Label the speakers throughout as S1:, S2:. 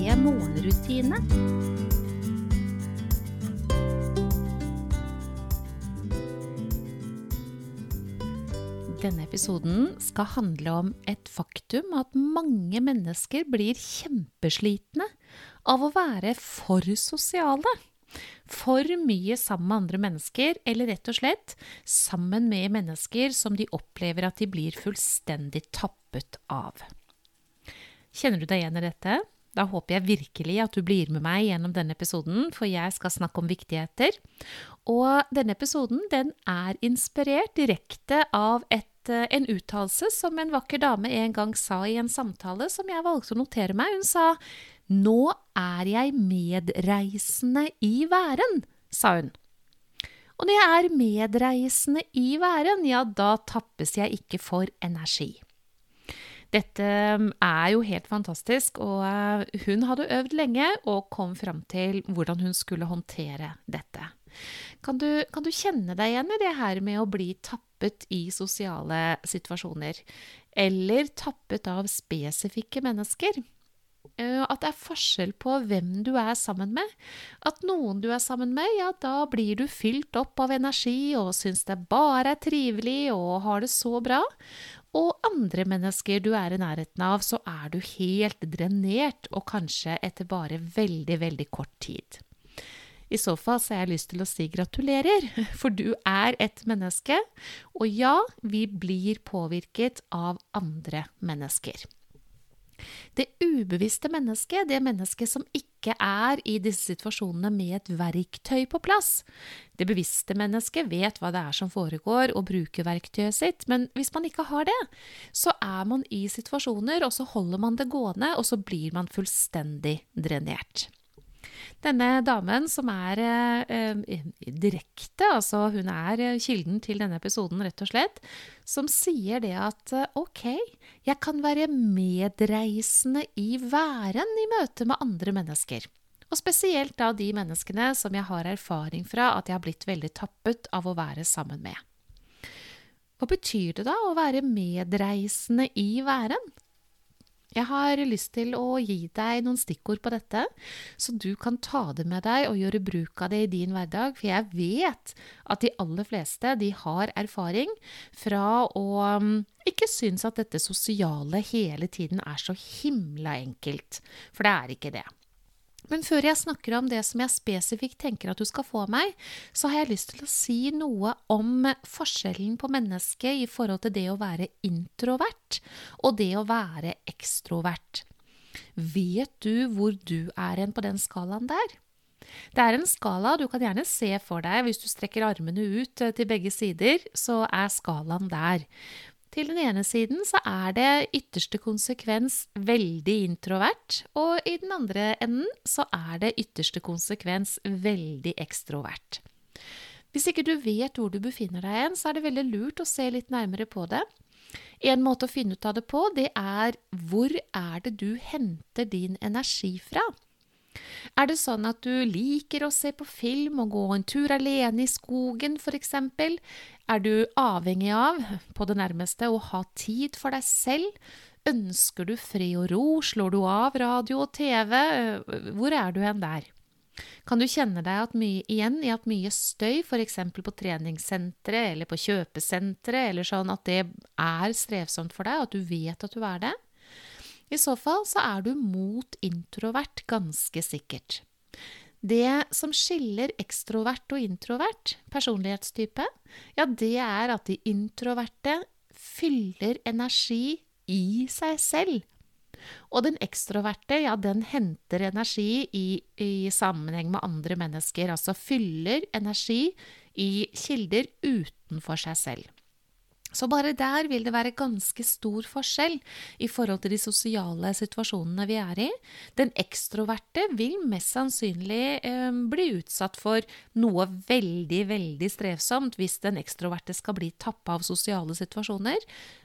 S1: morgenrutine. Denne episoden skal handle om et faktum at mange mennesker blir kjempeslitne av å være for sosiale. For mye sammen med andre mennesker, eller rett og slett sammen med mennesker som de opplever at de blir fullstendig tappet av. Kjenner du deg igjen i dette? Da håper jeg virkelig at du blir med meg gjennom denne episoden, for jeg skal snakke om viktigheter. Og denne episoden den er inspirert direkte av et, eh, en uttalelse som en vakker dame en gang sa i en samtale som jeg valgte å notere meg. Hun sa nå er jeg medreisende i væren, sa hun. Og når jeg er medreisende i væren, ja, da tappes jeg ikke for energi. Dette um, er jo helt fantastisk, og uh, hun hadde øvd lenge og kom fram til hvordan hun skulle håndtere dette. Kan du, kan du kjenne deg igjen i det her med å bli tappet i sosiale situasjoner? Eller tappet av spesifikke mennesker? Eh, at det er forskjell på hvem du er sammen med. At noen du er sammen med, ja, da blir du fylt opp av energi og syns det bare er trivelig og har det så bra. Og andre mennesker du er i nærheten av, så er du helt drenert, og kanskje etter bare veldig, veldig kort tid. I så fall så har jeg lyst til å si gratulerer, for du er et menneske, og ja, vi blir påvirket av andre mennesker. Det ubevisste mennesket, det mennesket som ikke er i disse situasjonene med et verktøy på plass. Det bevisste mennesket vet hva det er som foregår og bruker verktøyet sitt, men hvis man ikke har det, så er man i situasjoner, og så holder man det gående, og så blir man fullstendig drenert. Denne damen som er eh, direkte, altså hun er eh, kilden til denne episoden, rett og slett, som sier det at eh, ok, jeg kan være medreisende i væren i møte med andre mennesker. Og spesielt da de menneskene som jeg har erfaring fra at jeg har blitt veldig tappet av å være sammen med. Hva betyr det da å være medreisende i væren? Jeg har lyst til å gi deg noen stikkord på dette, så du kan ta det med deg og gjøre bruk av det i din hverdag, for jeg vet at de aller fleste de har erfaring fra å um, ikke synes at dette sosiale hele tiden er så himla enkelt, for det er ikke det. Men før jeg snakker om det som jeg spesifikt tenker at du skal få meg, så har jeg lyst til å si noe om forskjellen på mennesket i forhold til det å være introvert og det å være ekstrovert. Vet du hvor du er hen på den skalaen der? Det er en skala du kan gjerne se for deg hvis du strekker armene ut til begge sider, så er skalaen der. Til den ene siden så er det ytterste konsekvens veldig introvert, og i den andre enden så er det ytterste konsekvens veldig ekstrovert. Hvis ikke du vet hvor du befinner deg hen, så er det veldig lurt å se litt nærmere på det. En måte å finne ut av det på, det er hvor er det du henter din energi fra? Er det sånn at du liker å se på film og gå en tur alene i skogen, f.eks.? Er du avhengig av, på det nærmeste, å ha tid for deg selv? Ønsker du fred og ro? Slår du av radio og TV? Hvor er du hen der? Kan du kjenne deg mye, igjen i at mye støy, f.eks. på treningssentre eller på kjøpesentre, eller sånn at det er strevsomt for deg, at du vet at du er det? I så fall så er du mot introvert, ganske sikkert. Det som skiller ekstrovert og introvert personlighetstype, ja, det er at de introverte fyller energi i seg selv. Og den ekstroverte, ja, den henter energi i, i sammenheng med andre mennesker. Altså fyller energi i kilder utenfor seg selv. Så bare der vil det være ganske stor forskjell i forhold til de sosiale situasjonene vi er i. Den ekstroverte vil mest sannsynlig eh, bli utsatt for noe veldig, veldig strevsomt hvis den ekstroverte skal bli tappa av sosiale situasjoner,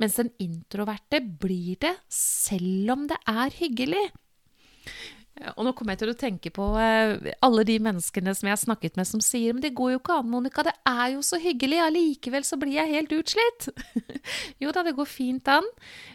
S1: mens den introverte blir det selv om det er hyggelig. Og nå kommer jeg til å tenke på eh, alle de menneskene som jeg har snakket med som sier men det går jo ikke an, Monica, det er jo så hyggelig, allikevel så blir jeg helt utslitt. jo da, det går fint an.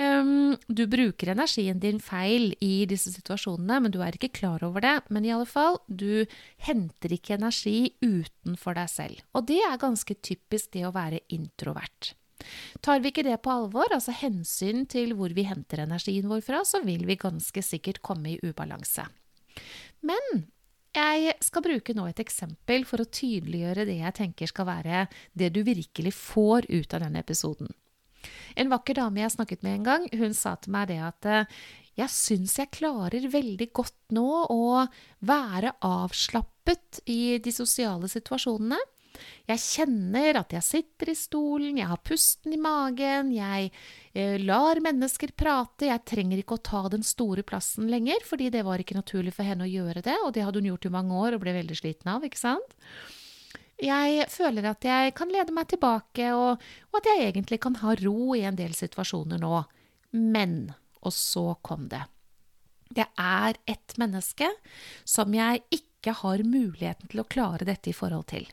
S1: Um, du bruker energien din feil i disse situasjonene, men du er ikke klar over det. Men i alle fall, du henter ikke energi utenfor deg selv. Og det er ganske typisk det å være introvert. Tar vi ikke det på alvor, altså hensyn til hvor vi henter energien vår fra, så vil vi ganske sikkert komme i ubalanse. Men jeg skal bruke nå et eksempel for å tydeliggjøre det jeg tenker skal være det du virkelig får ut av denne episoden. En vakker dame jeg snakket med en gang, hun sa til meg det at eh, jeg syns jeg klarer veldig godt nå å være avslappet i de sosiale situasjonene. Jeg kjenner at jeg sitter i stolen, jeg har pusten i magen, jeg eh, lar mennesker prate, jeg trenger ikke å ta den store plassen lenger, fordi det var ikke naturlig for henne å gjøre det, og det hadde hun gjort i mange år og ble veldig sliten av, ikke sant? Jeg føler at jeg kan lede meg tilbake, og, og at jeg egentlig kan ha ro i en del situasjoner nå. Men Og så kom det. Det er et menneske som jeg ikke har muligheten til å klare dette i forhold til.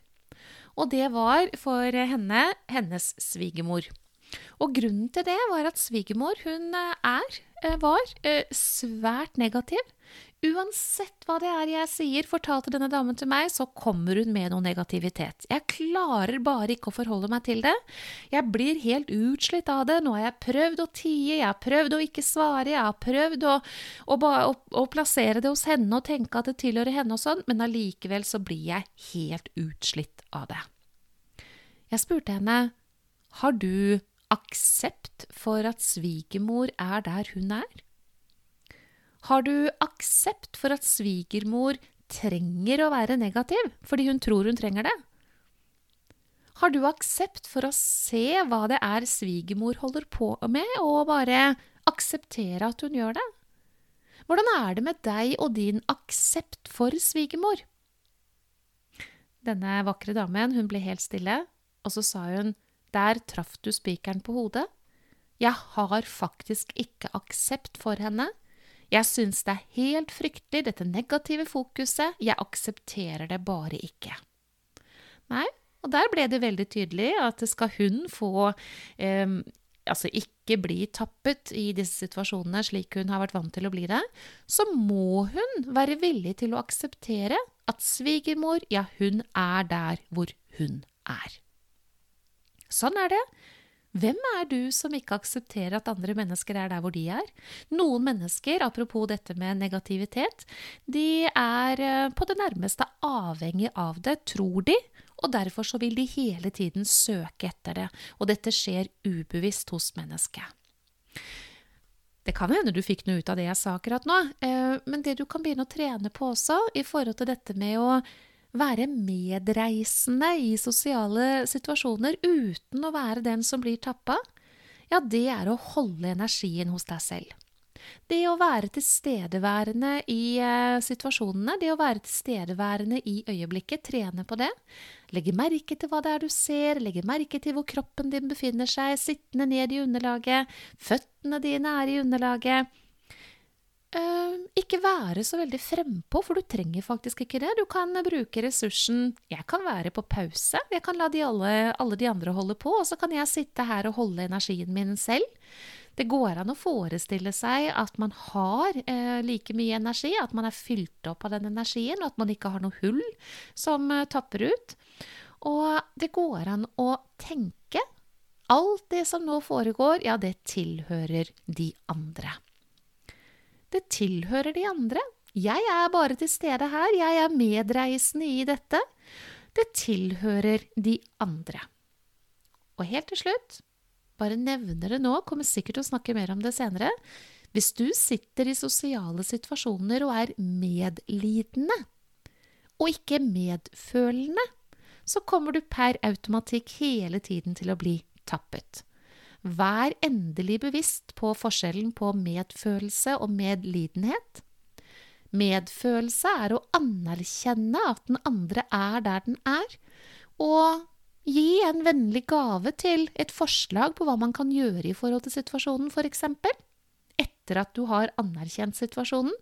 S1: Og det var for henne hennes svigermor. Og grunnen til det var at svigermor hun eh, er, eh, var, eh, svært negativ. Uansett hva det er jeg sier, fortalte denne damen til meg, så kommer hun med noe negativitet. Jeg klarer bare ikke å forholde meg til det. Jeg blir helt utslitt av det. Nå har jeg prøvd å tie, jeg har prøvd å ikke svare, jeg har prøvd å, å, å, å plassere det hos henne og tenke at det tilhører henne og sånn, men allikevel så blir jeg helt utslitt av det. Jeg spurte henne, har du aksept for at svigermor er der hun er? Har du aksept for at svigermor trenger å være negativ fordi hun tror hun trenger det? Har du aksept for å se hva det er svigermor holder på med, og bare akseptere at hun gjør det? Hvordan er det med deg og din aksept for svigermor? Denne vakre damen hun ble helt stille, og så sa hun der traff du spikeren på hodet. Jeg har faktisk ikke aksept for henne. Jeg syns det er helt fryktelig, dette negative fokuset. Jeg aksepterer det bare ikke. Nei, og der ble det veldig tydelig at skal hun få eh, altså ikke bli tappet i disse situasjonene slik hun har vært vant til å bli det, så må hun være villig til å akseptere at svigermor, ja, hun er der hvor hun er. Sånn er det. Hvem er du som ikke aksepterer at andre mennesker er der hvor de er? Noen mennesker, apropos dette med negativitet, de er eh, på det nærmeste avhengig av det, tror de, og derfor så vil de hele tiden søke etter det, og dette skjer ubevisst hos mennesket. Det kan hende du fikk noe ut av det jeg sa akkurat nå, eh, men det du kan begynne å trene på også, i forhold til dette med å være medreisende i sosiale situasjoner uten å være den som blir tappa, ja, det er å holde energien hos deg selv. Det å være tilstedeværende i eh, situasjonene, det å være tilstedeværende i øyeblikket, trene på det. Legge merke til hva det er du ser, legge merke til hvor kroppen din befinner seg, sittende ned i underlaget, føttene dine er i underlaget. Uh, ikke være så veldig frempå, for du trenger faktisk ikke det. Du kan bruke ressursen 'jeg kan være på pause', jeg kan la de alle, alle, de andre holde på, og så kan jeg sitte her og holde energien min selv. Det går an å forestille seg at man har uh, like mye energi, at man er fylt opp av den energien, og at man ikke har noe hull som uh, tapper ut. Og det går an å tenke alt det som nå foregår, ja, det tilhører de andre. Det tilhører de andre. Jeg er bare til stede her, jeg er medreisende i dette. Det tilhører de andre. Og helt til slutt, bare nevner det nå, kommer sikkert til å snakke mer om det senere. Hvis du sitter i sosiale situasjoner og er medlidende, og ikke medfølende, så kommer du per automatikk hele tiden til å bli tappet. Vær endelig bevisst på forskjellen på medfølelse og medlidenhet. Medfølelse er å anerkjenne at den andre er der den er, og gi en vennlig gave til et forslag på hva man kan gjøre i forhold til situasjonen, f.eks. Etter at du har anerkjent situasjonen.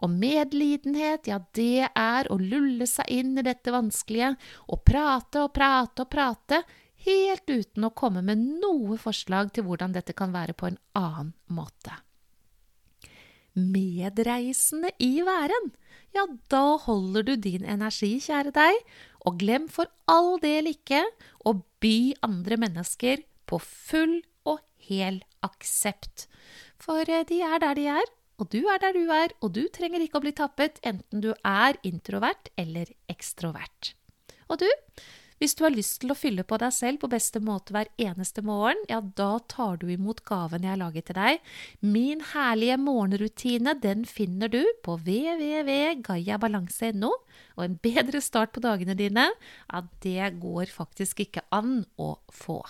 S1: Og medlidenhet, ja, det er å lulle seg inn i dette vanskelige og prate og prate og prate, helt uten å komme med noe forslag til hvordan dette kan være på en annen måte medreisende i væren, ja, da holder du din energi, kjære deg, og glem for all del ikke å by andre mennesker på full og hel aksept. For eh, de er der de er, og du er der du er, og du trenger ikke å bli tappet, enten du er introvert eller ekstrovert. Og du, hvis du har lyst til å fylle på deg selv på beste måte hver eneste morgen, ja, da tar du imot gaven jeg har laget til deg. Min herlige morgenrutine, den finner du på www.gayabalanse.no. Og en bedre start på dagene dine, ja, det går faktisk ikke an å få.